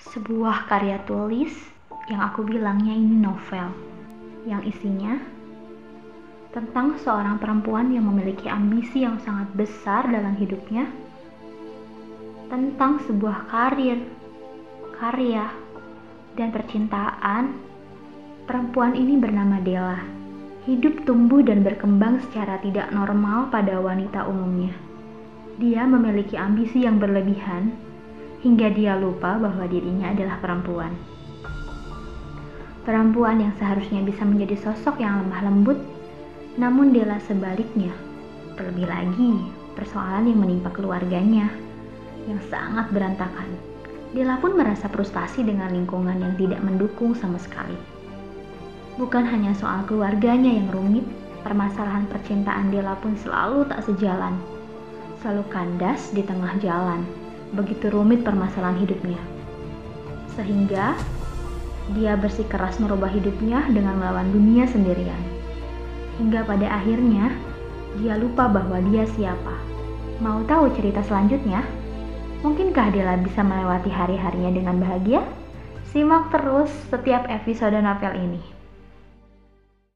sebuah karya tulis yang aku bilangnya ini novel yang isinya tentang seorang perempuan yang memiliki ambisi yang sangat besar dalam hidupnya tentang sebuah karir, karya, dan percintaan. Perempuan ini bernama Della. Hidup tumbuh dan berkembang secara tidak normal pada wanita umumnya. Dia memiliki ambisi yang berlebihan hingga dia lupa bahwa dirinya adalah perempuan. Perempuan yang seharusnya bisa menjadi sosok yang lemah lembut, namun Dela sebaliknya. Terlebih lagi, persoalan yang menimpa keluarganya yang sangat berantakan. Dela pun merasa frustasi dengan lingkungan yang tidak mendukung sama sekali. Bukan hanya soal keluarganya yang rumit, permasalahan percintaan Dela pun selalu tak sejalan. Selalu kandas di tengah jalan begitu rumit permasalahan hidupnya. Sehingga dia bersikeras merubah hidupnya dengan melawan dunia sendirian. Hingga pada akhirnya dia lupa bahwa dia siapa. Mau tahu cerita selanjutnya? Mungkinkah Dela bisa melewati hari-harinya dengan bahagia? Simak terus setiap episode novel ini.